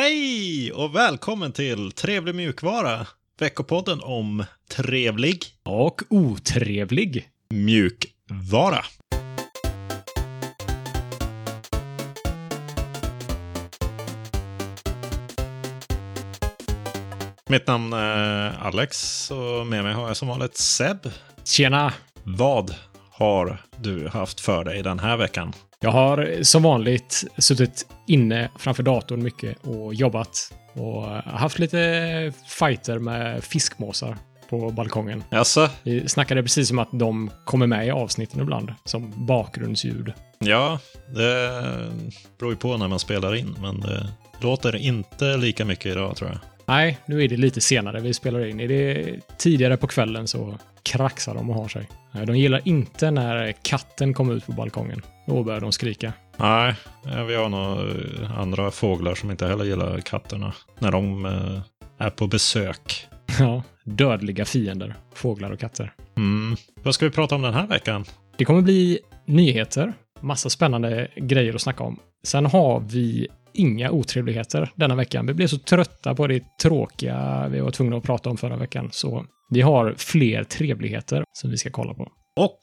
Hej och välkommen till Trevlig mjukvara. Veckopodden om trevlig Och otrevlig. mjukvara. Mitt namn är Alex och med mig har jag som vanligt Seb. Tjena! Vad har du haft för dig den här veckan? Jag har som vanligt suttit inne framför datorn mycket och jobbat. Och haft lite fighter med fiskmåsar på balkongen. Alltså, Vi snackade precis om att de kommer med i avsnitten ibland, som bakgrundsljud. ja, det beror ju på när man spelar in, men det låter inte lika mycket idag tror jag. Nej, nu är det lite senare vi spelar in. Är det tidigare på kvällen så kraxar de och har sig. De gillar inte när katten kommer ut på balkongen. Då börjar de skrika. Nej, eh, vi har nog eh, andra fåglar som inte heller gillar katterna när de eh, är på besök. Ja, dödliga fiender. Fåglar och katter. Mm. Vad ska vi prata om den här veckan? Det kommer bli nyheter, massa spännande grejer att snacka om. Sen har vi inga otrevligheter denna veckan. Vi blev så trötta på det tråkiga vi var tvungna att prata om förra veckan, så vi har fler trevligheter som vi ska kolla på. Och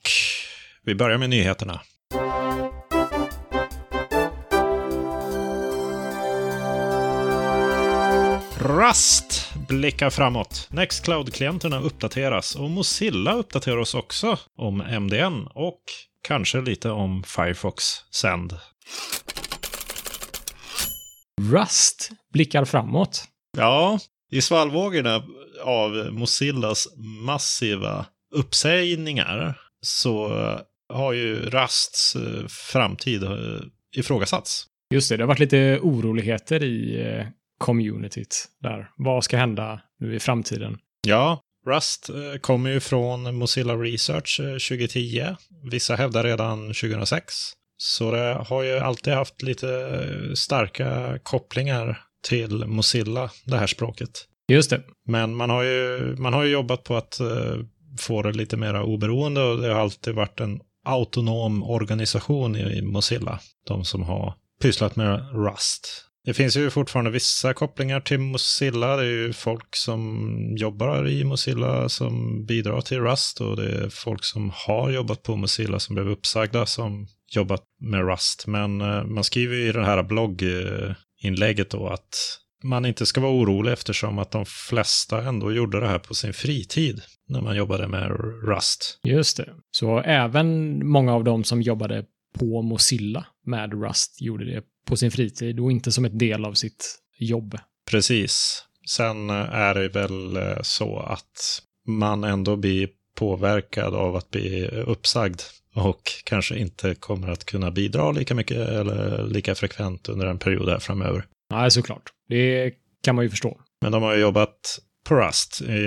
vi börjar med nyheterna. Rust blickar framåt. Nextcloud-klienterna uppdateras och Mozilla uppdaterar oss också om MDN och kanske lite om Firefox Send. Rust blickar framåt. Ja, i svallvågorna av Mozillas massiva uppsägningar så har ju Rusts eh, framtid eh, ifrågasatts. Just det, det har varit lite oroligheter i eh, communityt där. Vad ska hända nu i framtiden? Ja, Rust eh, kommer ju från Mozilla Research eh, 2010. Vissa hävdar redan 2006. Så det har ju alltid haft lite eh, starka kopplingar till Mozilla, det här språket. Just det. Men man har ju, man har ju jobbat på att eh, få det lite mer oberoende och det har alltid varit en autonom organisation i Mozilla. De som har pysslat med Rust. Det finns ju fortfarande vissa kopplingar till Mozilla. Det är ju folk som jobbar i Mozilla som bidrar till Rust och det är folk som har jobbat på Mozilla som blev uppsagda som jobbat med Rust. Men eh, man skriver ju i det här blogginlägget då att man inte ska vara orolig eftersom att de flesta ändå gjorde det här på sin fritid när man jobbade med Rust. Just det. Så även många av dem som jobbade på Mozilla med Rust gjorde det på sin fritid och inte som ett del av sitt jobb. Precis. Sen eh, är det väl eh, så att man ändå blir påverkad av att bli uppsagd och kanske inte kommer att kunna bidra lika mycket eller lika frekvent under en period här framöver. Nej, såklart. Det kan man ju förstå. Men de har ju jobbat på Rust i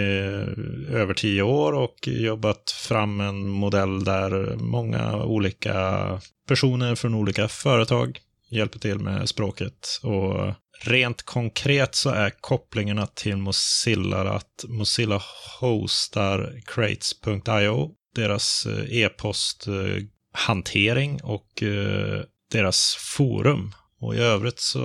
över tio år och jobbat fram en modell där många olika personer från olika företag hjälper till med språket. Och rent konkret så är kopplingarna till Mozilla att Mozilla hostar crates.io, deras eh, e-posthantering eh, och eh, deras forum. Och i övrigt så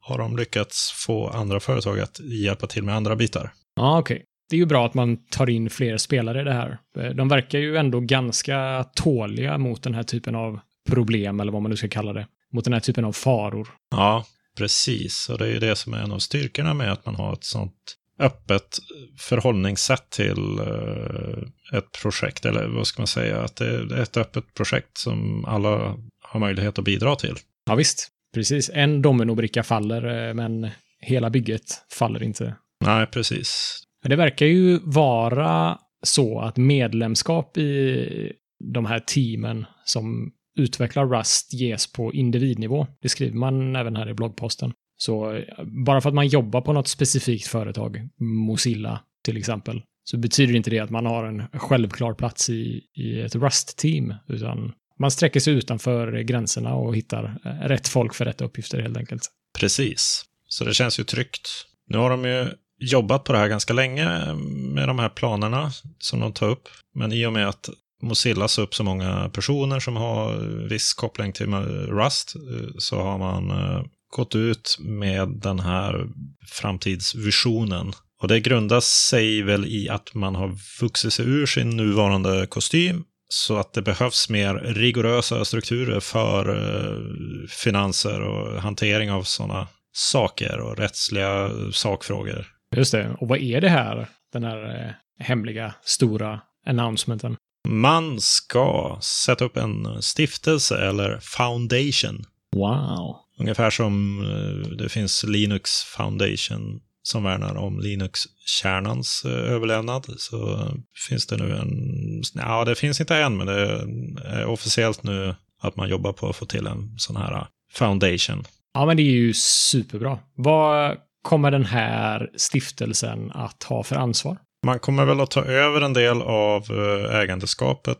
har de lyckats få andra företag att hjälpa till med andra bitar. Ja, okej. Det är ju bra att man tar in fler spelare i det här. De verkar ju ändå ganska tåliga mot den här typen av problem, eller vad man nu ska kalla det. Mot den här typen av faror. Ja, precis. Och det är ju det som är en av styrkorna med att man har ett sånt öppet förhållningssätt till eh, ett projekt. Eller vad ska man säga? Att det är ett öppet projekt som alla har möjlighet att bidra till. Ja, visst. Precis. En dominobricka faller, eh, men hela bygget faller inte. Nej, precis. Men det verkar ju vara så att medlemskap i de här teamen som utvecklar Rust ges på individnivå. Det skriver man även här i bloggposten. Så eh, bara för att man jobbar på något specifikt företag, Mozilla till exempel, så betyder inte det att man har en självklar plats i, i ett Rust-team, utan man sträcker sig utanför gränserna och hittar eh, rätt folk för rätt uppgifter helt enkelt. Precis. Så det känns ju tryggt. Nu har de ju jobbat på det här ganska länge eh, med de här planerna som de tar upp. Men i och med att Mozilla sa upp så många personer som har viss koppling till Rust eh, så har man eh, gått ut med den här framtidsvisionen. Och det grundar sig väl i att man har vuxit sig ur sin nuvarande kostym så att det behövs mer rigorösa strukturer för eh, finanser och hantering av sådana saker och rättsliga sakfrågor. Just det. Och vad är det här, den här hemliga, stora announcementen? Man ska sätta upp en stiftelse eller foundation. Wow. Ungefär som eh, det finns Linux Foundation som värnar om Linux-kärnans eh, överlevnad så finns det nu en, ja det finns inte än men det är officiellt nu att man jobbar på att få till en sån här foundation. Ja men det är ju superbra. Vad kommer den här stiftelsen att ha för ansvar? Man kommer väl att ta över en del av eh, ägandeskapet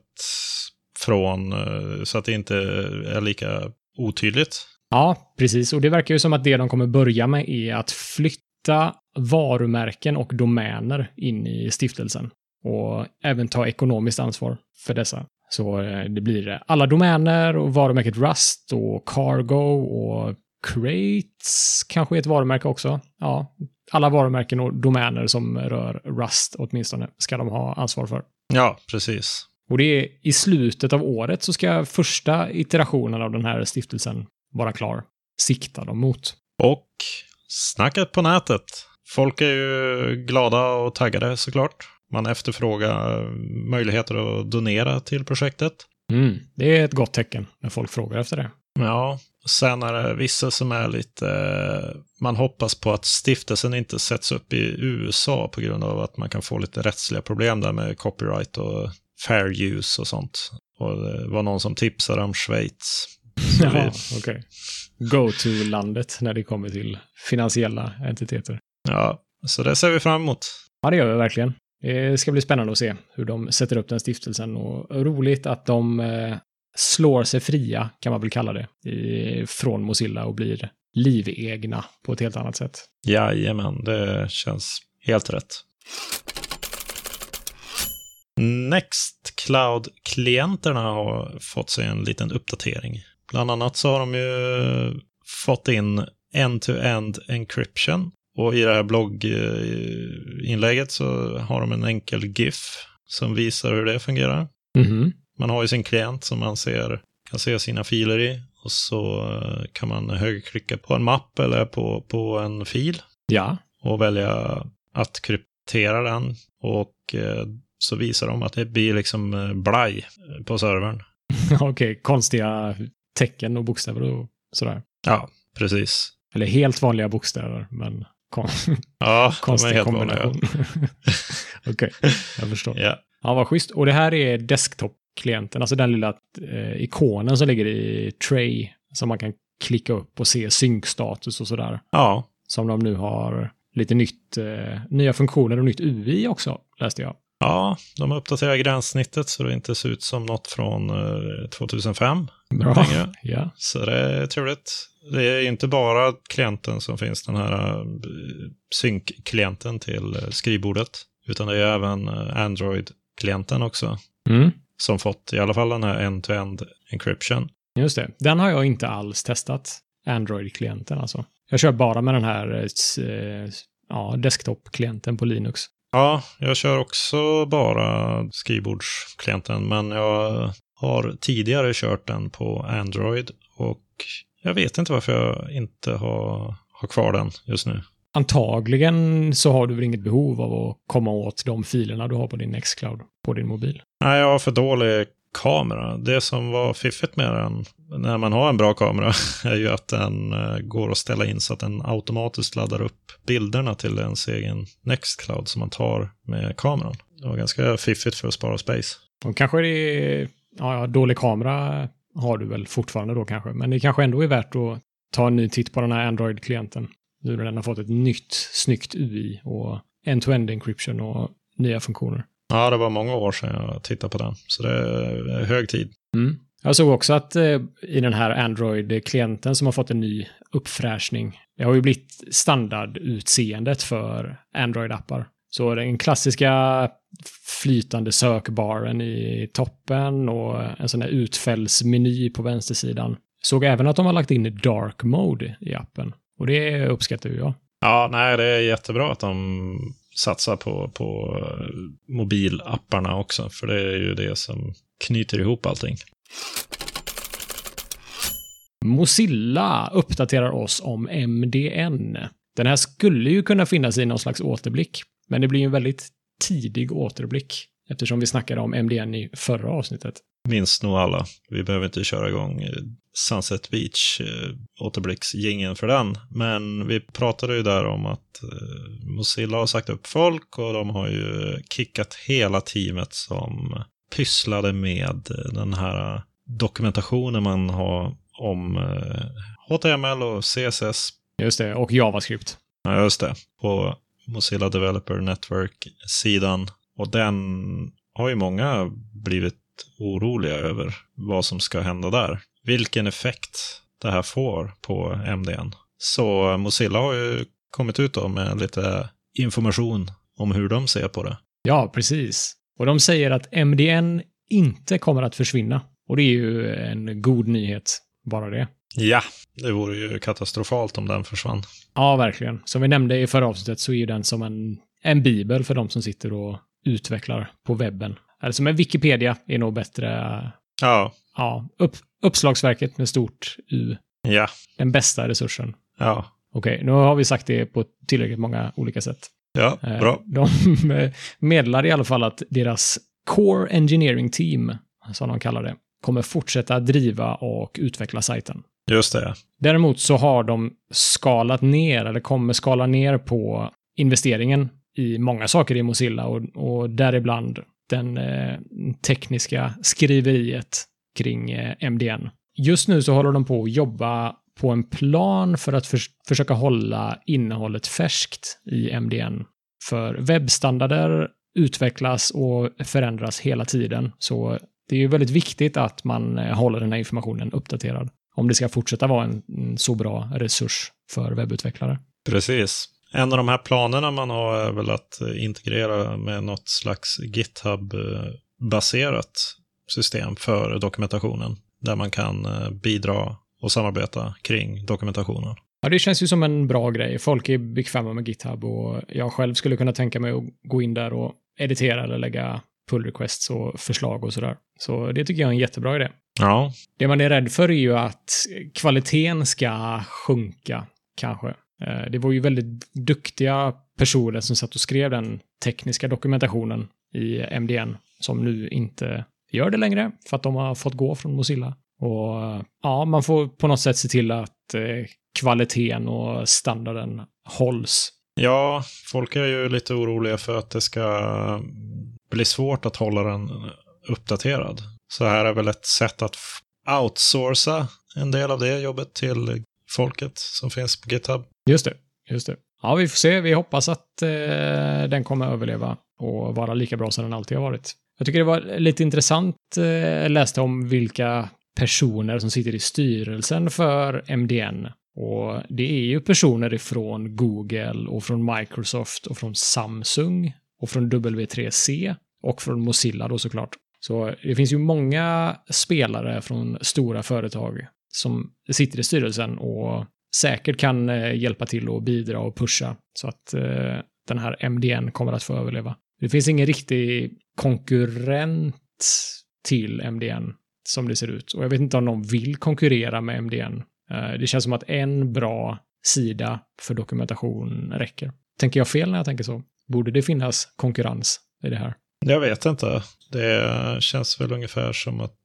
från, eh, så att det inte eh, är lika otydligt. Ja, precis. Och det verkar ju som att det de kommer börja med är att flytta varumärken och domäner in i stiftelsen. Och även ta ekonomiskt ansvar för dessa. Så det blir alla domäner och varumärket Rust och Cargo och Crates kanske är ett varumärke också. Ja, alla varumärken och domäner som rör Rust åtminstone ska de ha ansvar för. Ja, precis. Och det är i slutet av året så ska första iterationen av den här stiftelsen vara klar. Sikta dem mot. Och snacket på nätet. Folk är ju glada och taggade såklart. Man efterfrågar möjligheter att donera till projektet. Mm, det är ett gott tecken när folk frågar efter det. Ja, Sen är det vissa som är lite, man hoppas på att stiftelsen inte sätts upp i USA på grund av att man kan få lite rättsliga problem där med copyright och fair use och sånt. Och det var någon som tipsade om Schweiz. Ja, okej. Okay. Go-to-landet när det kommer till finansiella entiteter. Ja, så det ser vi fram emot. Ja, det gör vi verkligen. Det ska bli spännande att se hur de sätter upp den stiftelsen och roligt att de eh, slår sig fria, kan man väl kalla det, i, från Mozilla och blir livegna på ett helt annat sätt. Jajamän, det känns helt rätt. Nextcloud-klienterna har fått sig en liten uppdatering. Bland annat så har de ju fått in end-to-end encryption. Och i det här blogginlägget så har de en enkel GIF som visar hur det fungerar. Mm -hmm. Man har ju sin klient som man ser, kan se sina filer i och så eh, kan man högerklicka på en mapp eller på, på en fil. Ja. Och välja att kryptera den och eh, så visar de att det blir liksom eh, blaj på servern. Okej, okay, konstiga tecken och bokstäver och sådär. Ja, precis. Eller helt vanliga bokstäver, men kon ja, konstig helt kombination. Okej, okay, jag förstår. Ja. ja, vad schysst. Och det här är desktop klienten, alltså den lilla eh, ikonen som ligger i Tray som man kan klicka upp och se synkstatus och sådär. Ja. Som de nu har lite nytt, eh, nya funktioner och nytt UI också, läste jag. Ja, de har uppdaterat gränssnittet så det inte ser ut som något från eh, 2005. Bra. Längre. Ja. Så det är trevligt. Det är inte bara klienten som finns, den här uh, synkklienten till uh, skrivbordet, utan det är även uh, Android-klienten också. Mm som fått i alla fall den här end-to-end encryption. Just det. Den har jag inte alls testat. Android-klienten alltså. Jag kör bara med den här eh, ja, desktop-klienten på Linux. Ja, jag kör också bara skrivbordsklienten, men jag har tidigare kört den på Android och jag vet inte varför jag inte har, har kvar den just nu. Antagligen så har du väl inget behov av att komma åt de filerna du har på din Nextcloud på din mobil. Nej, jag har för dålig kamera. Det som var fiffigt med den, när man har en bra kamera, är ju att den eh, går att ställa in så att den automatiskt laddar upp bilderna till ens egen Nextcloud som man tar med kameran. Det var ganska fiffigt för att spara space. Och kanske det är, ja, dålig kamera har du väl fortfarande då kanske, men det kanske ändå är värt att ta en ny titt på den här Android-klienten. Nu när den har fått ett nytt snyggt UI och end-to-end encryption och nya funktioner. Ja, det var många år sedan jag tittade på den, så det är hög tid. Mm. Jag såg också att eh, i den här Android-klienten som har fått en ny uppfräschning, det har ju blivit standardutseendet för Android-appar. Så den klassiska flytande sökbaren i toppen och en sån här utfällsmeny på vänstersidan. Såg även att de har lagt in dark mode i appen. Och det uppskattar ju jag. Ja, nej, det är jättebra att de satsar på, på eh, mobilapparna också, för det är ju det som knyter ihop allting. Mozilla uppdaterar oss om MDN. Den här skulle ju kunna finnas i någon slags återblick, men det blir ju en väldigt tidig återblick eftersom vi snackade om MDN i förra avsnittet. Minns nog alla. Vi behöver inte köra igång eh, Sunset Beach eh, återblicksgingen för den. Men vi pratade ju där om att eh, Mozilla har sagt upp folk och de har ju kickat hela teamet som pysslade med den här dokumentationen man har om eh, HTML och CSS. Just det, och JavaScript. Ja, just det. På Mozilla Developer Network-sidan. Och den har ju många blivit oroliga över vad som ska hända där. Vilken effekt det här får på MDN. Så Mozilla har ju kommit ut då med lite information om hur de ser på det. Ja, precis. Och de säger att MDN inte kommer att försvinna. Och det är ju en god nyhet, bara det. Ja, det vore ju katastrofalt om den försvann. Ja, verkligen. Som vi nämnde i förra avsnittet så är ju den som en, en bibel för de som sitter och utvecklar på webben. Eller som en Wikipedia är nog bättre. Ja. Ja, upp, uppslagsverket med stort U. Ja. Den bästa resursen. Ja. Okej, nu har vi sagt det på tillräckligt många olika sätt. Ja, Eh, bra. De meddelar i alla fall att deras Core Engineering Team, som de kallar det, kommer fortsätta driva och utveckla sajten. Just det. Däremot så har de skalat ner, eller kommer skala ner på investeringen i många saker i Mozilla och, och däribland den eh, tekniska skriveriet kring eh, MDN. Just nu så håller de på att jobba på en plan för att för, försöka hålla innehållet färskt i MDN. För webbstandarder utvecklas och förändras hela tiden, så det är ju väldigt viktigt att man eh, håller den här informationen uppdaterad om det ska fortsätta vara en så bra resurs för webbutvecklare. Precis. En av de här planerna man har är väl att integrera med något slags GitHub-baserat system för dokumentationen. Där man kan eh, bidra och samarbeta kring dokumentationen. Ja, det känns ju som en bra grej. Folk är bekväma med GitHub och jag själv skulle kunna tänka mig att gå in där och editera eller lägga pull requests och förslag och sådär. Så det tycker jag är en jättebra idé. Ja, Det man är rädd för är ju att kvaliteten ska sjunka, kanske. Eh, det var ju väldigt duktiga personer som satt och skrev den tekniska dokumentationen i MDN som nu inte gör det längre för att de har fått gå från Mozilla. Och eh, ja, man får på något sätt se till att eh, kvaliteten och standarden hålls. Ja, folk är ju lite oroliga för att det ska bli svårt att hålla den uppdaterad. Så här är väl ett sätt att outsourca en del av det jobbet till folket som finns på GitHub. Just det, just det. Ja, vi får se. Vi hoppas att eh, den kommer överleva och vara lika bra som den alltid har varit. Jag tycker det var lite intressant, eh, jag läste om vilka personer som sitter i styrelsen för MDN. Och det är ju personer ifrån Google och från Microsoft och från Samsung och från W3C och från Mozilla då såklart. Så det finns ju många spelare från stora företag som sitter i styrelsen och säkert kan eh, hjälpa till och bidra och pusha så att eh, den här MDN kommer att få överleva. Det finns ingen riktig konkurrent till MDN som det ser ut. Och jag vet inte om någon vill konkurrera med MDN. Eh, det känns som att en bra sida för dokumentation räcker. Tänker jag fel när jag tänker så? Borde det finnas konkurrens i det här? Jag vet inte. Det känns väl ungefär som att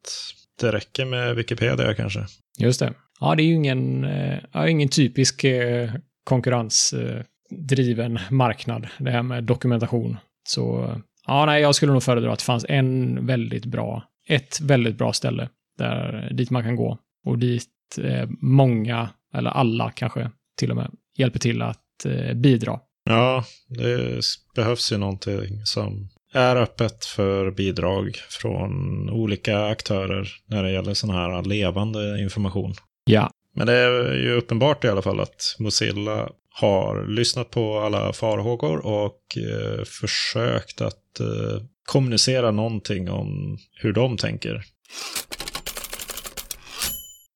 det räcker med Wikipedia kanske. Just det. Ja, det är ju ingen, eh, ja, ingen typisk eh, konkurrensdriven eh, marknad, det här med dokumentation. Så ja, nej, jag skulle nog föredra att det fanns en väldigt bra, ett väldigt bra ställe där, eh, dit man kan gå och dit eh, många, eller alla kanske till och med, hjälper till att eh, bidra. Ja, det behövs ju någonting som är öppet för bidrag från olika aktörer när det gäller sån här levande information. Ja, Men det är ju uppenbart i alla fall att Mozilla har lyssnat på alla farhågor och eh, försökt att eh, kommunicera någonting om hur de tänker.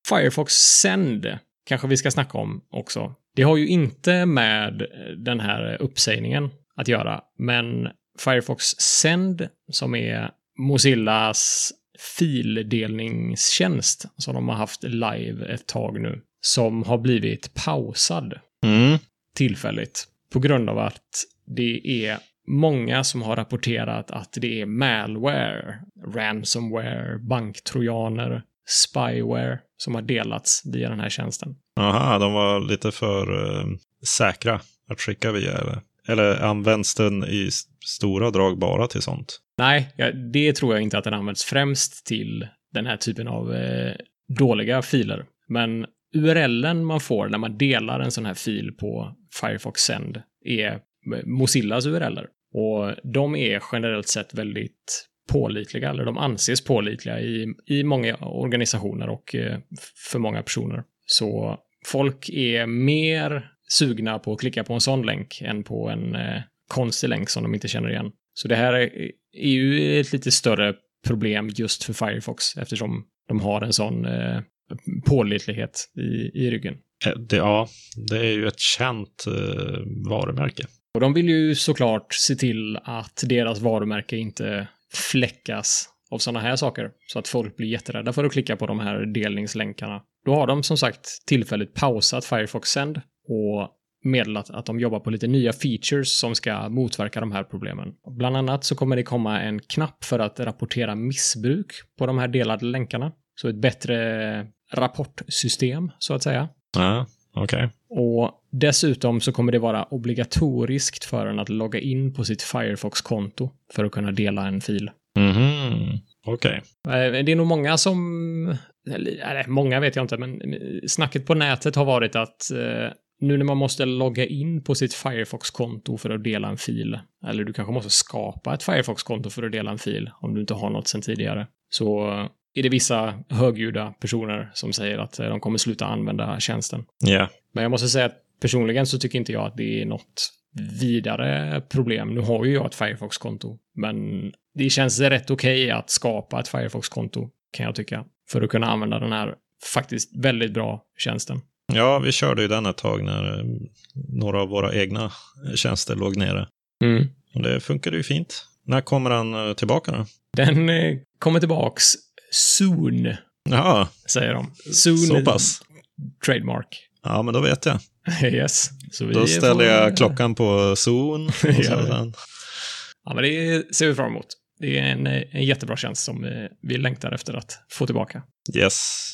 Firefox Send kanske vi ska snacka om också. Det har ju inte med den här uppsägningen att göra, men Firefox Send, som är Mozillas fildelningstjänst som de har haft live ett tag nu, som har blivit pausad Mm. tillfälligt på grund av att det är många som har rapporterat att det är malware, ransomware, banktrojaner, spyware som har delats via den här tjänsten. Aha, de var lite för eh, säkra att skicka via. Eller, eller används den i stora drag bara till sånt? Nej, det tror jag inte att den används främst till den här typen av eh, dåliga filer. Men URLen man får när man delar en sån här fil på Firefox Send är Mozillas URLer. Och de är generellt sett väldigt pålitliga, eller de anses pålitliga i, i många organisationer och eh, för många personer. Så folk är mer sugna på att klicka på en sån länk än på en eh, konstig länk som de inte känner igen. Så det här är, är ju ett lite större problem just för Firefox eftersom de har en sån eh, pålitlighet i, i ryggen. Eh, Det, ja, det är ju ett känt eh, varumärke. Och de vill ju såklart se till att deras varumärke inte fläckas av sådana här saker. Så att folk blir jätterädda för att klicka på de här delningslänkarna. Då har de som sagt tillfälligt pausat Firefox Send och meddelat att de jobbar på lite nya features som ska motverka de här problemen. Bland annat så kommer det komma en knapp för att rapportera missbruk på de här delade länkarna. Så ett bättre rapportsystem, så att säga. Ja, okej. Och dessutom så kommer det vara obligatoriskt för en att logga in på sitt Firefox-konto för att kunna dela en fil. Mhm, okej. Eh, Det är nog många som, eller eller, många vet jag inte, men snacket på nätet har varit att eh, nu när man måste logga in på sitt Firefox-konto för att dela en fil, eller du kanske måste skapa ett Firefox-konto för att dela en fil om du inte har något sedan tidigare, så är det vissa högljudda personer som säger att eh, de kommer sluta använda tjänsten. Ja. Men jag måste säga att personligen så tycker inte jag att det är något vidare problem. Nu har ju jag ett Firefox-konto, men det känns rätt okej att skapa ett Firefox-konto, kan jag tycka, för att kunna använda den här faktiskt väldigt bra tjänsten. Ja, vi körde ju den ett tag när eh, några av våra egna tjänster låg nere. Mm. Och det funkade ju fint. När kommer den eh, tillbaka då? Den eh, kommer tillbaks soon, Jaha, säger de. Soon så pass. trademark. Ja, men då vet jag. yes. Så vi Då ställer jag klockan på så Ja. Ja, men det ser vi fram emot. Det är en, en jättebra tjänst som vi längtar efter att få tillbaka. Yes.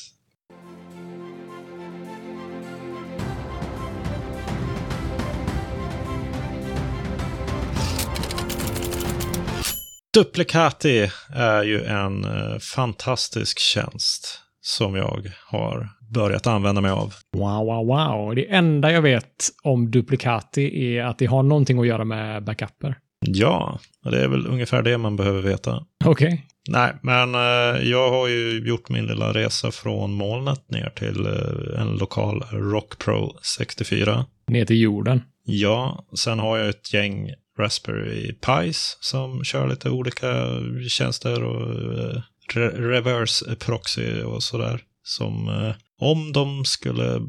Duplicati är ju en eh, fantastisk tjänst som jag har börjat använda mig av. Wow, wow, wow. Det enda jag vet om Duplicati är att det har någonting att göra med backuper. Ja, det är väl ungefär det man behöver veta. Okej. Nej, men eh, jag har ju gjort min lilla resa från molnet ner till eh, en lokal Rock Pro 64. Ner till jorden. Ja, sen har jag ett gäng Raspberry Pis som kör lite olika tjänster och eh, re- reverse proxy och sådär. Som eh, om de skulle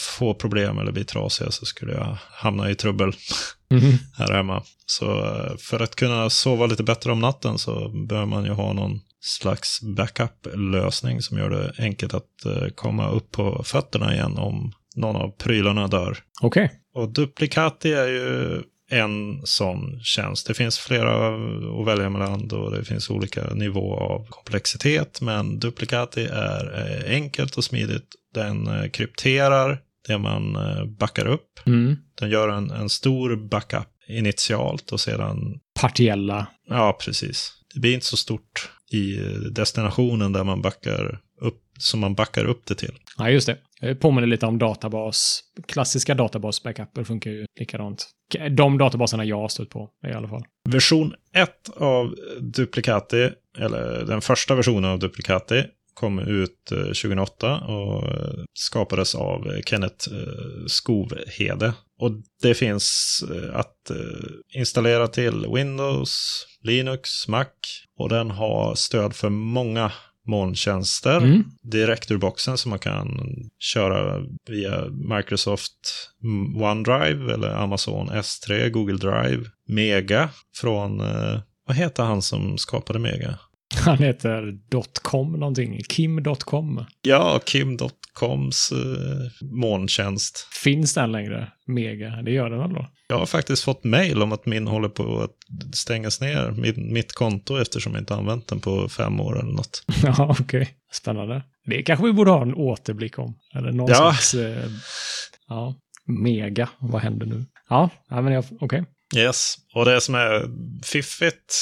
få problem eller bli trasiga så skulle jag hamna i trubbel Mhm. här hemma. Så eh, för att kunna sova lite bättre om natten så behöver man ju ha någon slags backup-lösning som gör det enkelt att komma upp på fötterna igen om någon av prylarna dör. Okej. Och Duplicati är ju en sån tjänst. Det finns flera att välja mellan och det finns olika nivå av komplexitet. Men Duplicati är eh, enkelt och smidigt. Den eh, krypterar det man eh, backar upp. Mm. Den gör en, en stor backup initialt och sedan, Partiella. ja precis. Det blir inte så stort i destinationen där man backar upp, som man backar upp det till. Ja, just det. Eh, påminner lite om databas. Klassiska databas-backuper funkar ju likadant. De databaserna jag har stött på i alla fall. Version 1 av Duplicati, eller den första versionen av Duplicati, kom ut eh, 2008 och eh, skapades av Kenneth Skovhede. Och det finns att installera till Windows, Linux, Mac och den har stöd för många molntjänster Mm. direkt ur boxen som man kan köra via Microsoft OneDrive eller Amazon S3, Google Drive, Mega från, eh, vad heter han som skapade Mega? Han heter .com någonting. Kim.com. Ja, Kim.coms eh, molntjänst. Finns den längre? Mega. Det gör den väl då? Jag har faktiskt fått mail om att min håller på att stängas ner, min, mitt konto, eftersom jag inte använt den på fem år eller något. Ja, okej. Spännande. Det kanske vi borde ha en återblick om. Eller någon Ja. slags... Eh, ja. Mega. Vad händer nu? Ja, men okej. Yes, och det som är fiffigt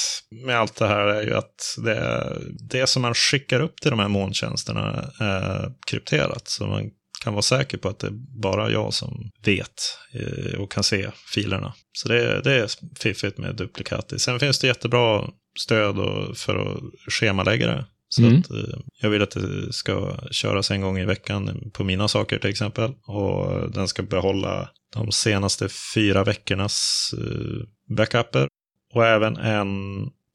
med allt det här är ju att det, det som man skickar upp till de här molntjänsterna är krypterat. Så man kan vara säker på att det är bara jag som vet eh, och kan se filerna. Så det, det är fiffigt med Duplicati. Sen finns det jättebra stöd för att schemalägga det. Så Mm. att, eh, jag vill att det ska köras en gång i veckan på mina saker till exempel. Och den ska behålla de senaste fyra veckornas eh, backuper. Och även en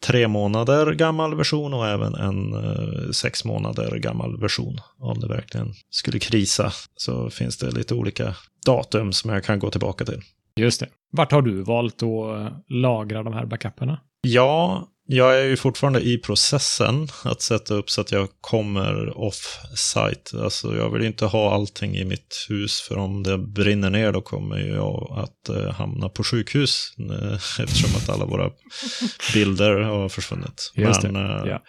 tre månader gammal version och även en eh, sex månader gammal version. Om det verkligen skulle krisa så finns det lite olika datum som jag kan gå tillbaka till. Just det. Vart har du valt att lagra de här backuperna? Ja, jag är ju fortfarande i processen att sätta upp så att jag kommer off-site. Alltså jag vill inte ha allting i mitt hus för om det brinner ner då kommer jag att eh, hamna på sjukhus eh, eftersom att alla våra bilder har försvunnit. Just det, Men, eh, ja.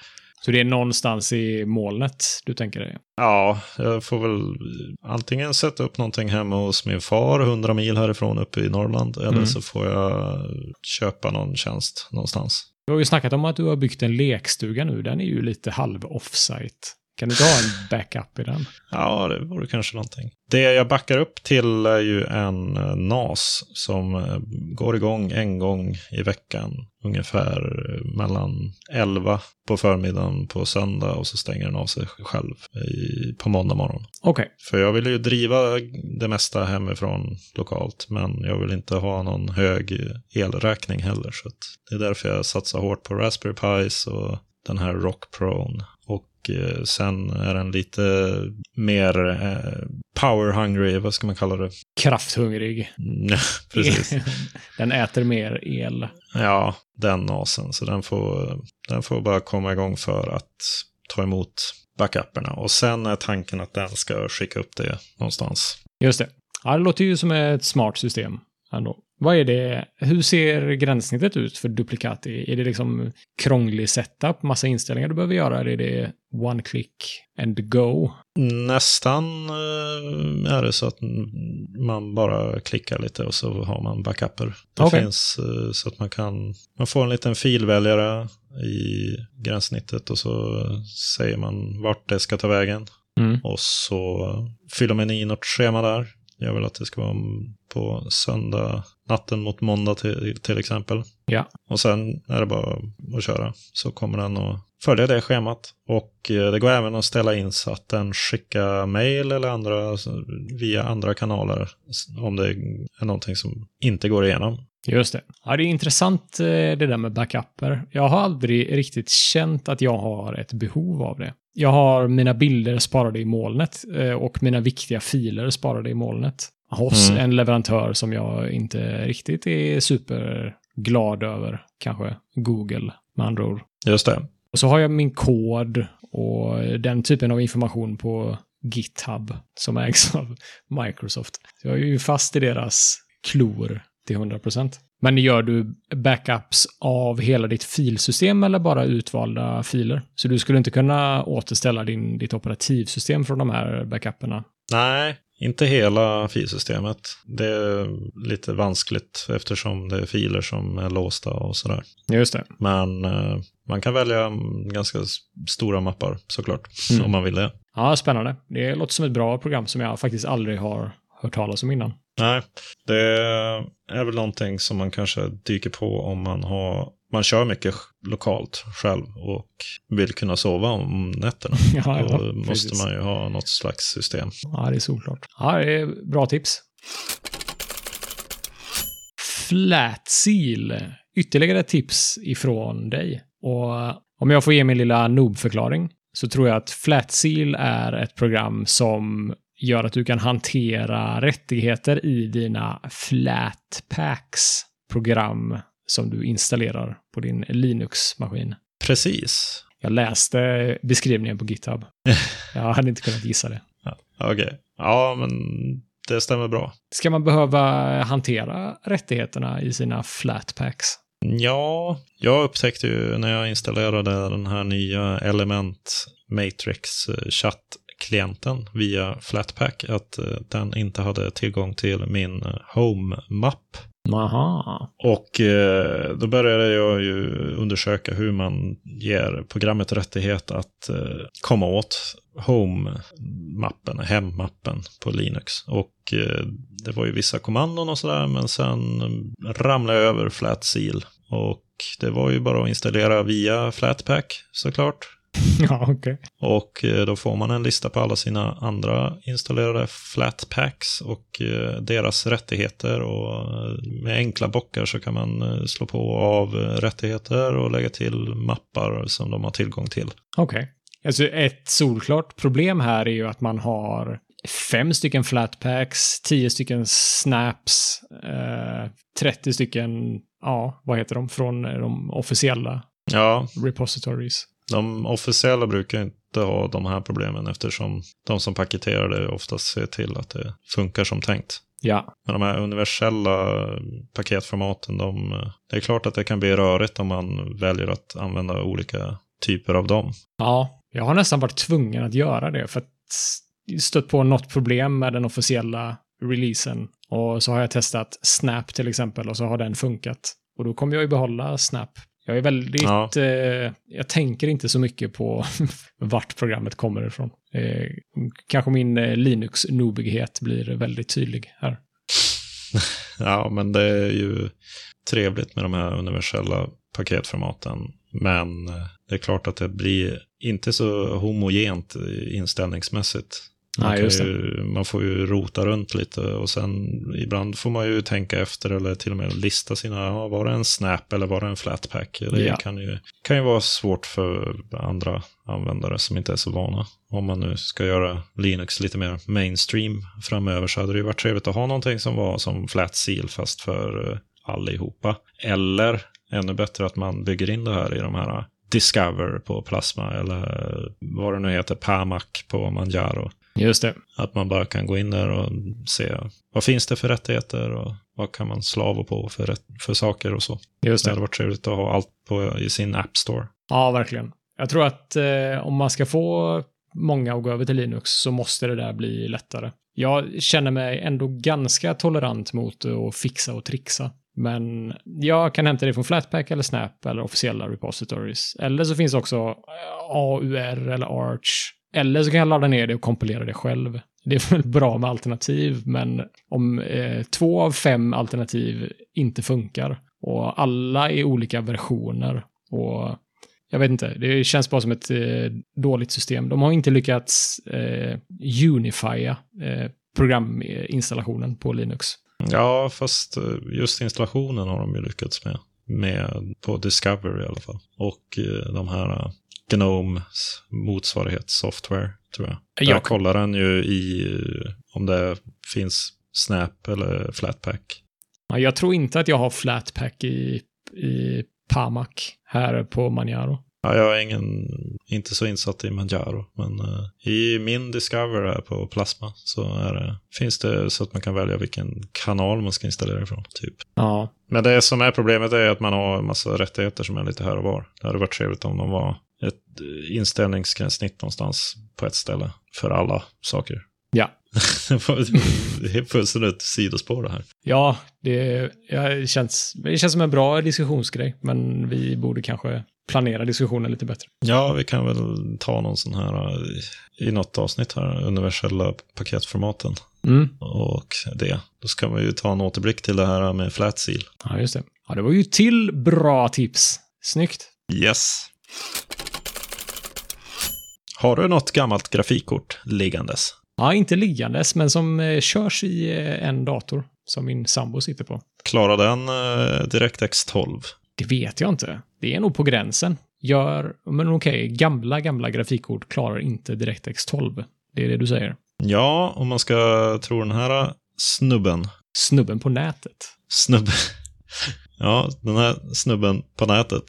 Så det är någonstans i molnet du tänker dig? Ja, jag får väl antingen sätta upp någonting hemma hos min far, 100 mil härifrån uppe i Norrland, eller Mm. så får jag köpa någon tjänst någonstans. Vi har ju snackat om att du har byggt en lekstuga nu. Den är ju lite halv offsite. Kan du inte ha en backup i den? Ja, det vore kanske någonting. Det jag backar upp till är ju en eh, NAS som eh, går igång en gång i veckan. Ungefär eh, mellan 11 på förmiddagen på söndag och så stänger den av sig själv i, på måndag morgon. Okej. För jag vill ju driva det mesta hemifrån lokalt, men jag vill inte ha någon hög elräkning heller. Så det är därför jag satsar hårt på Raspberry Pis och den här Rock Prone. Och eh, sen är den lite mer eh, power hungry, vad ska man kalla det? Krafthungrig. Precis. den äter mer el. Ja, den nasen. Så den får, den får bara komma igång för att ta emot backuperna. Och sen är tanken att den ska skicka upp det någonstans. Just det. Ja, det låter ju som ett smart system ändå. Vad är det? Hur ser gränssnittet ut för Duplicati? Är det liksom krånglig setup, massa inställningar du behöver göra? Eller är det one click and go? Nästan eh, är det så att man bara klickar lite och så har man backuper. Det Okej. finns eh, så att man kan, man får en liten filväljare i gränssnittet och så säger man vart det ska ta vägen. Mm. Och så fyller man i något schema där. Jag vill att det ska vara på söndag, natten mot måndag till, till exempel. Ja. Och sen är det bara att köra. Så kommer den att följa det schemat. Och eh, det går även att ställa in så att den skickar mail eller andra alltså, via andra kanaler. Om det är någonting som inte går igenom. Just det. Ja, det är intressant eh, det där med backuper. Jag har aldrig riktigt känt att jag har ett behov av det. Jag har mina bilder sparade i molnet eh, och mina viktiga filer sparade i molnet. Hos Mm. en leverantör som jag inte riktigt är superglad över. Kanske Google med andra ord. Just det. Och så har jag min kod och den typen av information på GitHub som ägs av Microsoft. Så jag är ju fast i deras klor till 100%. Men gör du backups av hela ditt filsystem eller bara utvalda filer? Så du skulle inte kunna återställa din, ditt operativsystem från de här backuperna? Nej, inte hela filsystemet. Det är lite vanskligt eftersom det är filer som är låsta och sådär. Just det. Men eh, man kan välja mm, ganska stora mappar såklart, Mm. om man vill det. Ja, spännande. Det låter som ett bra program som jag faktiskt aldrig har hört talas om innan. Nej, det är väl någonting som man kanske dyker på om man har man kör mycket lokalt själv och vill kunna sova om nätterna. Ja, ja, Då måste precis. man ju ha något slags system. Ja, det är solklart. Ja, det är bra tips. Flatseal. Ytterligare tips ifrån dig. Och om jag får ge min lilla noob-förklaring så tror jag att Flatseal är ett program som gör att du kan hantera rättigheter i dina Flatpaks program som du installerar på din Linux-maskin. Precis. Jag läste beskrivningen på GitHub. Jag hade inte kunnat gissa det. Ja, Okej. Okay. Ja, men det stämmer bra. Ska man behöva hantera rättigheterna i sina Flatpaks? Ja, jag upptäckte ju när jag installerade den här nya Element Matrix chattklienten via Flatpak att eh, den inte hade tillgång till min Home-mapp. Aha. Och eh, då började jag ju undersöka hur man ger programmet rättighet att eh, komma åt Home-mappen, hemmappen på Linux. Och det var ju vissa kommandon och sådär, men sen ramlade jag över Flatseal. Och det var ju bara att installera via Flatpak såklart. Ja, okej. Okay. Och eh, då får man en lista på alla sina andra installerade Flatpaks och eh, deras rättigheter. Och eh, med enkla bockar så kan man slå på av rättigheter och lägga till mappar som de har tillgång till. Okej. Okay. Alltså ett solklart problem här är ju att man har fem stycken flatpaks, tio stycken snaps, eh, 30 stycken, ja, vad heter de, från de officiella ja. repositories. De officiella brukar inte ha de här problemen eftersom de som paketerar det oftast ser till att det funkar som tänkt. Ja. Men de här universella paketformaten, de, det är klart att det kan bli rörigt om man väljer att använda olika typer av dem. Ja, jag har nästan varit tvungen att göra det för att stött på något problem med den officiella releasen. Och så har jag testat Snap till exempel och så har den funkat. Och då kommer jag ju behålla Snap jag är väldigt, ja. eh, jag tänker inte så mycket på vart programmet kommer ifrån. Eh, kanske min eh, Linux-nobighet blir väldigt tydlig här. ja, men det är ju trevligt med de här universella paketformaten. Men eh, det är klart att det blir inte så homogent inställningsmässigt. Man, Nej, ju, man, får ju rota runt lite och sen ibland får man ju tänka efter eller till och med lista sina, var det en snap eller var det en flatpack? Det ja. kan, ju, kan ju vara svårt för andra användare som inte är så vana. Om man nu ska göra Linux lite mer mainstream framöver så hade det ju varit trevligt att ha någonting som var som flat seal fast för eh, allihopa. Eller ännu bättre att man bygger in det här i de här Discover på Plasma eller vad det nu heter, PAMAC på Manjaro. Just det. Att man bara kan gå in där och se vad finns det för rättigheter och vad kan man slava på för, för saker och så. Just det. det hade varit trevligt att ha allt på, i sin App Store. Ja, verkligen. Jag tror att eh, om man ska få många att gå över till Linux så måste det där bli lättare. Jag känner mig ändå ganska tolerant mot att fixa och trixa. Men jag kan hämta det från Flatpak eller Snap eller officiella repositories. Eller så finns också eh, AUR eller Arch eller så kan jag ladda ner det och kompilera det själv. Det är väl bra med alternativ, men om eh, två av fem alternativ inte funkar och alla är olika versioner och jag vet inte, det känns bara som ett eh, dåligt system. De har inte lyckats eh, unifiera eh, programinstallationen på Linux. Ja, fast eh, just installationen har de ju lyckats med. Med på Discovery i alla fall. Och eh, de här Gnomes motsvarighetssoftware, tror jag. jag. Jag kollar den ju i om det finns Snap eller Flatpak. Jag tror inte att jag har Flatpak i, i Pamac här på Manjaro. Ja, jag är ingen, inte så insatt i Manjaro, men uh, i min Discover här på Plasma så är det, finns det så att man kan välja vilken kanal man ska installera ifrån. Typ. Ja. Men det som är problemet är att man har en massa rättigheter som är lite här och var. Det hade varit trevligt om de var ett inställningsgränssnitt någonstans på ett ställe för alla saker. Ja. det är fullständigt sidospår det här. Ja, det, ja, känns, det känns som en bra diskussionsgrej, men vi borde kanske planera diskussionen lite bättre. Ja, vi kan väl ta någon sån här eh, i något avsnitt här, universella paketformaten. Mm. Och det. Då ska vi ju ta en återblick till det här med flat seal. Ja, just det. Ja, det var ju till bra tips. Snyggt. Yes. Har du något gammalt grafikkort liggandes? Ja, inte liggandes, men som eh, körs i eh, en dator som min sambo sitter på. Klarar den eh, DirectX 12? Det vet jag inte. Det är nog på gränsen. gör, men okej, gamla, gamla grafikkort klarar inte DirectX 12. Det är det du säger. Ja, om man ska tro den här snubben. Snubben på nätet. Snubben. Ja, den här snubben på nätet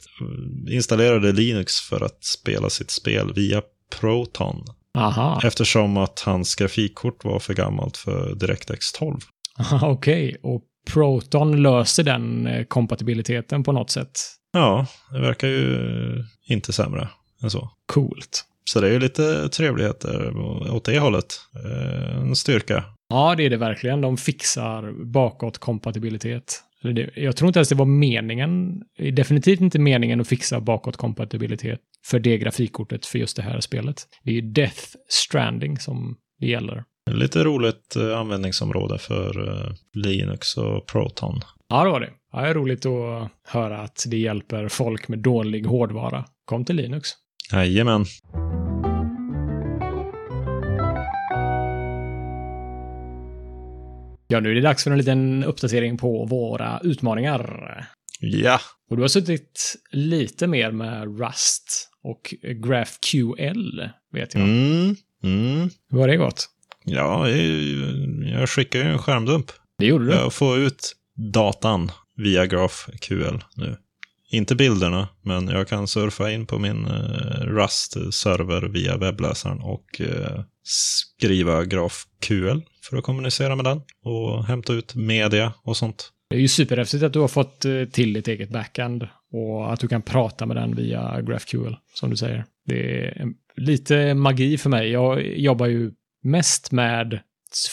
installerade Linux för att spela sitt spel via Proton. Aha, Eftersom att hans grafikkort var för gammalt för DirectX 12. okej. Och Proton löser den eh, kompatibiliteten på något sätt. Ja, det verkar ju inte sämre än så. Coolt. Så det är ju lite trevligheter åt det hållet. Eh, En styrka. Ja, det är det verkligen. De fixar bakåtkompatibilitet. Jag tror inte ens det var meningen, definitivt inte meningen att fixa bakåtkompatibilitet för det grafikkortet för just det här spelet. Det är ju Death Stranding som det gäller. Lite roligt eh, användningsområde för eh, Linux och Proton. Ja, det var det. Ja, det är roligt att höra att det hjälper folk med dålig hårdvara. Kom till Linux. Jajamän. Ja, nu är det dags för en liten uppdatering på våra utmaningar. Ja, Och du har suttit lite mer med Rust och GraphQL, vet jag. mm, mm. Hur har det gått? ja jag- skickar ju en skärmdump. Det gjorde du. Jag får ut datan via GraphQL nu. Inte bilderna, men jag kan surfa in på min eh, Rust-server via webbläsaren och eh, skriva GraphQL för att kommunicera med den och hämta ut media och sånt. Det är ju superhäftigt att du har fått eh, till ditt eget backend och att du kan prata med den via GraphQL, som du säger. Det är lite magi för mig. Jag jobbar ju mest med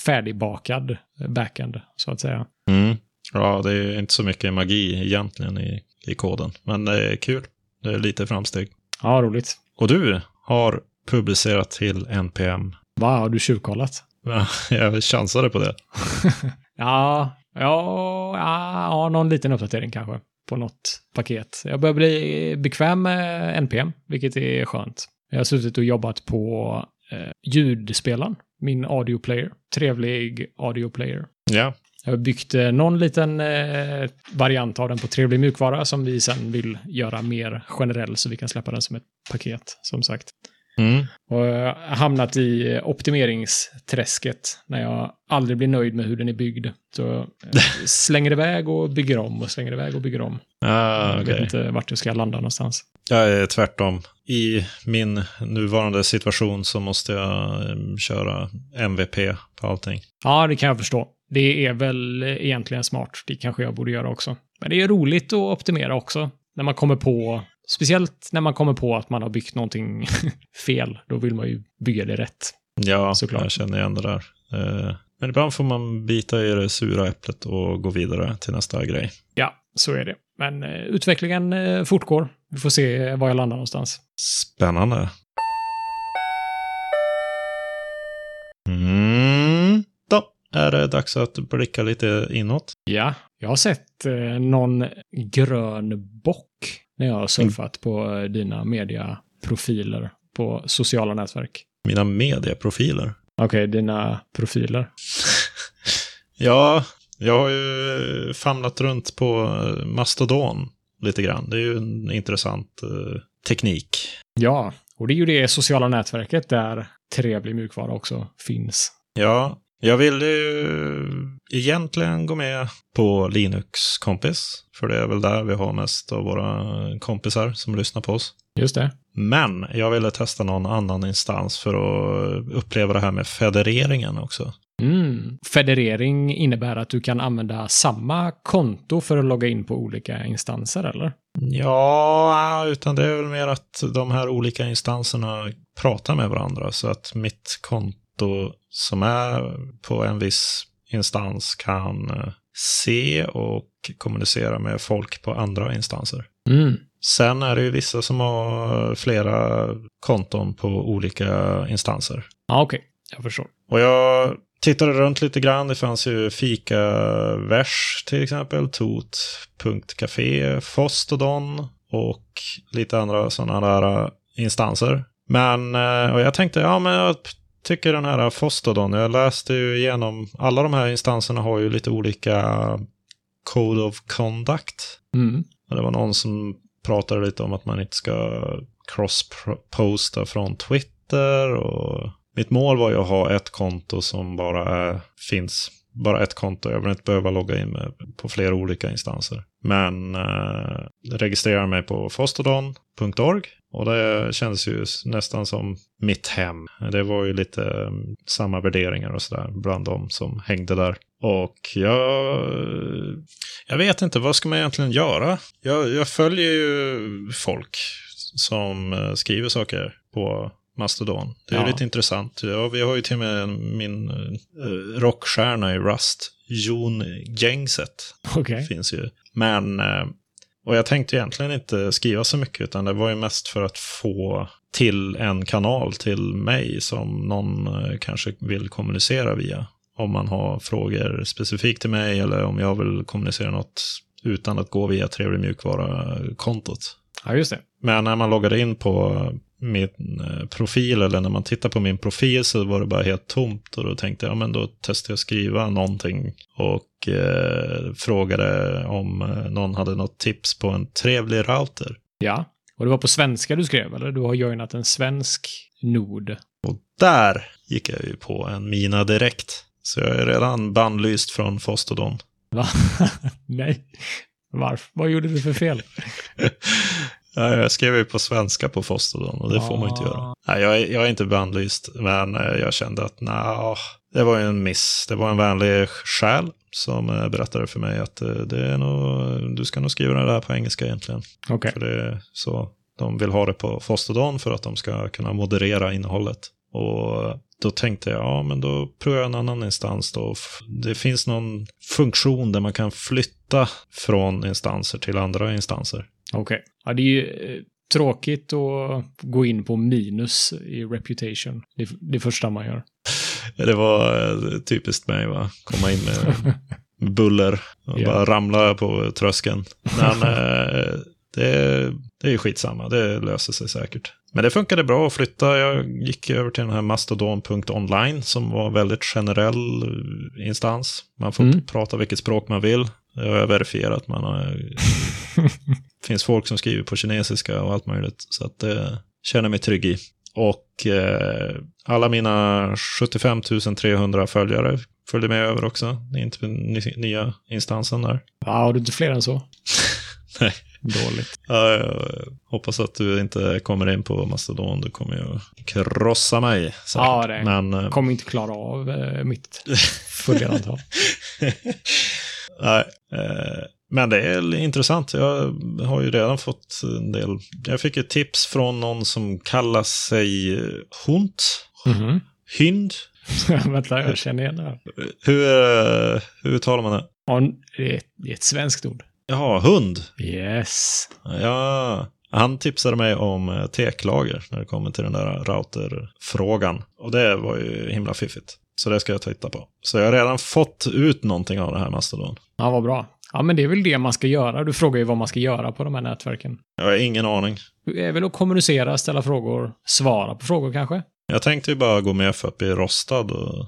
färdigbakad backend, så att säga. Mm. Ja, det är inte så mycket magi egentligen i, i koden, men det är kul. Det är lite framsteg. Ja, roligt. Och du har publicerat till NPM. Va, har du tjuvkollat? Ja, Jag chansade på det. Ja, ja, ja, någon liten uppdatering kanske på något paket. Jag börjar bli bekväm med NPM, vilket är skönt. Jag har suttit och jobbat på eh, ljudspelaren, min audioplayer. Trevlig audioplayer. Ja, Jag har byggt eh, någon liten eh, variant av den på trevlig mjukvara som vi sen vill göra mer generell så vi kan släppa den som ett paket, som sagt. Mm. Och jag har hamnat i optimeringsträsket när jag aldrig blir nöjd med hur den är byggd. Så eh, slänger iväg och bygger om och slänger iväg och bygger om. ah, Jag okej. vet inte vart jag ska landa någonstans. Jag är tvärtom. I min nuvarande situation så måste jag eh, köra MVP på allting. Ja, det kan jag förstå. Det är väl egentligen smart. Det kanske jag borde göra också. Men det är roligt att optimera också. När man kommer på, speciellt när man kommer på att man har byggt någonting fel. Då vill man ju bygga det rätt. Ja, Såklart. jag känner igen det där. Eh, Men ibland får man bita i det sura äpplet och gå vidare till nästa grej. Ja, så är det. Men eh, utvecklingen eh, fortgår. Vi får se var jag landar någonstans. Spännande. Mm. Då är det dags att blicka lite inåt. Ja, jag har sett eh, någon grön bock när jag har surfat på eh, dina mediaprofiler på sociala nätverk. Mina medieprofiler. Okej, dina profiler. Ja, jag har ju famlat runt på eh, Mastodon lite grann. Det är ju en intressant eh, teknik. Ja, och det är ju det sociala nätverket där trevlig mjukvara också finns. Ja, jag ville ju egentligen gå med på Linux kompis. För det är väl där vi har mest av våra kompisar som lyssnar på oss. Just det. Men jag ville testa någon annan instans för att uppleva det här med federeringen också. Mm. Federering innebär att du kan använda samma konto för att logga in på olika instanser, eller? Ja, utan det är väl mer att de här olika instanserna pratar med varandra. Så att mitt konto som är på en viss instans kan eh, se och kommunicera med folk på andra instanser. Mm. Sen är det ju vissa som har flera konton på olika instanser. Ja, okej. Jag förstår. Och jag tittade runt lite grann. Det fanns ju Fika-vers till exempel, Tot.café, Fostodon och lite andra sådana där instanser. Men, eh, och jag tänkte, ja men jag tycker den här Fostodon, jag läste ju igenom, alla de här instanserna har ju lite olika Code of Conduct. Mm. Det var någon som pratade lite om att man inte ska cross-posta från Twitter. Och mitt mål var ju att ha ett konto som bara är, finns bara ett konto. Jag vill inte behöva logga in med, på flera olika instanser. Men eh, registrera mig på fostodon.org och det kändes ju nästan som mitt hem. Det var ju lite mm, samma värderingar och sådär bland de som hängde där. Och jag, jag vet inte, vad ska man egentligen göra? Jag, jag följer ju folk som eh, skriver saker på Mastodon. Det är ja. lite intressant. Ja, vi har ju till och med min uh, rockstjärna i Rust, Jon Gängset. Okay. Finns ju. Men uh, och jag tänkte egentligen inte skriva så mycket, utan det var ju mest för att få till en kanal till mig som någon eh, kanske vill kommunicera via. Om man har frågor specifikt till mig eller om jag vill kommunicera något utan att gå via Trevlig mjukvara-kontot. Ja, just det. Men när man loggade in på min eh, profil eller när man tittar på min profil så var det bara helt tomt och då tänkte jag, ja men då testar jag skriva någonting och eh, frågade om eh, någon hade något tips på en trevlig router. Ja, och det var på svenska du skrev eller? Du har joinat en svensk nod. Och där gick jag ju på en mina direkt. Så jag är redan bannlyst från Fostodon. Va? Nej. Varför? Vad gjorde du för fel? Ja, jag skrev ju på svenska på Fostodon och det får man inte göra. Ah. Nej, jag, är, jag är inte bannlyst, men eh, jag kände att nej, det var ju en miss. Det var en vänlig själ som eh, berättade för mig att eh, det är nog, du ska nog skriva det där på engelska egentligen. Okay. För det är så de vill ha det på Fostodon för att de ska kunna moderera innehållet. Och då tänkte jag, ja men då provar jag en annan instans då. Det finns någon funktion där man kan flytta från instanser till andra instanser. Okej. Okay. Ja, det är ju eh, tråkigt att gå in på minus i reputation. Det, är det första man gör. Det var eh, typiskt mig, va? Komma in med buller och yeah. bara ramla på tröskeln. Men eh, det, det är skitsamma, det löser sig säkert. Men det funkade bra att flytta. Jag gick över till den här mastodon.online som var väldigt generell instans. Man får mm. prata vilket språk man vill. Det har jag verifierat. Man har... det finns folk som skriver på kinesiska och allt möjligt. Så att det känner mig trygg i. Och eh, alla mina 75 300 följare följde med över också. Det är inte nya instansen där. Ja, har du inte fler än så? Nej. Dåligt. Ja, jag hoppas att du inte kommer in på Mastodon. Du kommer ju krossa mig. Säkert. Ja, det Men, eh, kommer inte klara av eh, mitt följarantal. Nej, eh, men det är intressant. Jag har ju redan fått en del. Jag fick ett tips från någon som kallar sig Hunt. Mm -hmm. Hynd. Vänta, jag känner igen det. Hur, eh, hur talar man det? Det är, det är ett svenskt ord. Jaha, hund? Yes. Ja, han tipsade mig om eh, teklager när det kommer till den där routerfrågan. Och det var ju himla fiffigt. Så det ska jag titta på. Så jag har redan fått ut någonting av det här Mastodon. Ja, vad bra. Ja, men det är väl det man ska göra. Du frågar ju vad man ska göra på de här nätverken. Jag har ingen aning. Det är väl att kommunicera, ställa frågor, svara på frågor kanske? Jag tänkte ju bara gå med för att bli rostad och,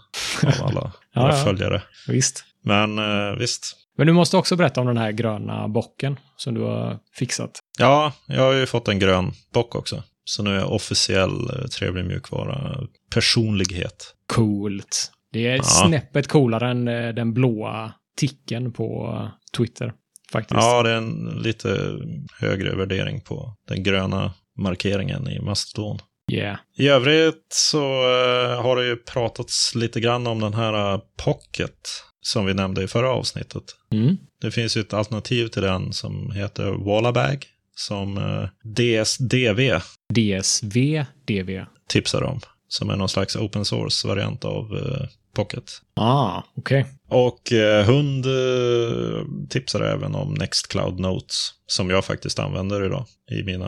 av alla ja, ja. följare. Visst. Men eh, visst. Men du måste också berätta om den här gröna bocken som du har fixat. Ja, jag har ju fått en grön bock också. Så nu är jag officiell eh, trevlig mjukvara personlighet. Coolt. Det är ja. snäppet coolare än eh, den blåa ticken på Twitter. Faktiskt. Ja, det är en lite högre värdering på den gröna markeringen i Mastodon. Yeah. I övrigt så uh, har det ju pratats lite grann om den här uh, Pocket som vi nämnde i förra avsnittet. Mm. Det finns ju ett alternativ till den som heter Wallabag som uh, DSDV. DSVDV. Tipsar om. Som är någon slags open source-variant av Pocket. Ah, okej. Okay. Och eh, Hund eh, tipsar även om Nextcloud Notes, som jag faktiskt använder idag i mina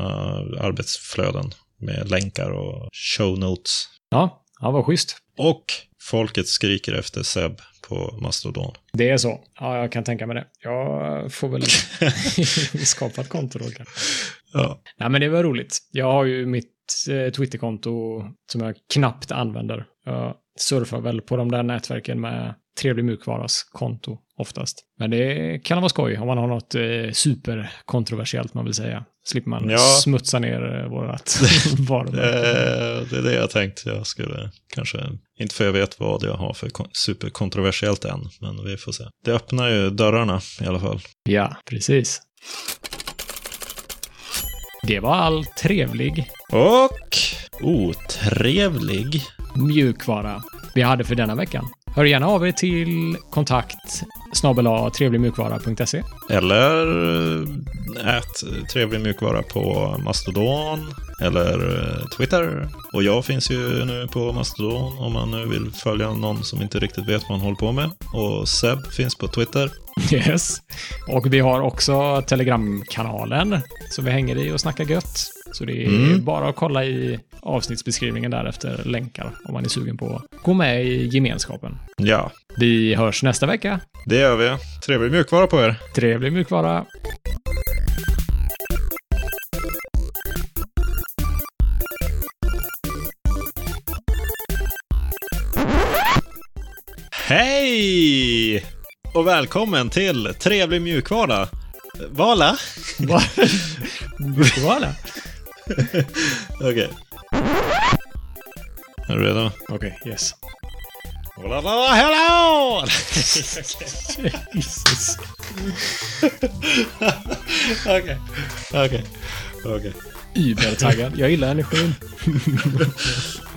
arbetsflöden med länkar och show notes. Ja, ja vad schysst. Och folket skriker efter Seb på Mastodon. Det är så. Ja, jag kan tänka mig det. Jag får väl skapa ett konto då kanske. Ja. Nej, men det var roligt. Jag har ju mitt eh, Twitterkonto som jag knappt använder. Jag surfar väl på de där nätverken med Trevlig Mjukvaras konto oftast. Men det kan vara skoj om man har något eh, superkontroversiellt man vill säga. Slipper man Ja. smutsa ner eh, vårat varumärke. Eh, det är det jag tänkt. Jag skulle kanske, inte för jag vet vad jag har för kon- superkontroversiellt än, men vi får se. Det öppnar ju dörrarna i alla fall. Ja, precis. Det var all trevlig Och otrevlig. Mjukvara vi hade för denna veckan. Hör gärna av er till kontakt trevligmjukvara.se. Eller eh, ät trevlig mjukvara på Mastodon eller eh, Twitter. Och jag finns ju nu på Mastodon om man nu vill följa någon som inte riktigt vet vad man håller på med. Och Seb finns på Twitter. Yes. Och vi har också Telegramkanalen som vi hänger i och snackar gött. Så det är Mm. bara att kolla i avsnittsbeskrivningen där efter länkar om man är sugen på att gå med i gemenskapen. Ja, Vi hörs nästa vecka. det gör vi. Trevlig mjukvara på er. Trevlig mjukvara. Hej! Och välkommen till Trevlig mjukvara. Vala? Va? Okej. Är du redo? Okej, yes. Hola, hello! Jesus. Okej, okej, okej. Übertaggad. Jag gillar energin.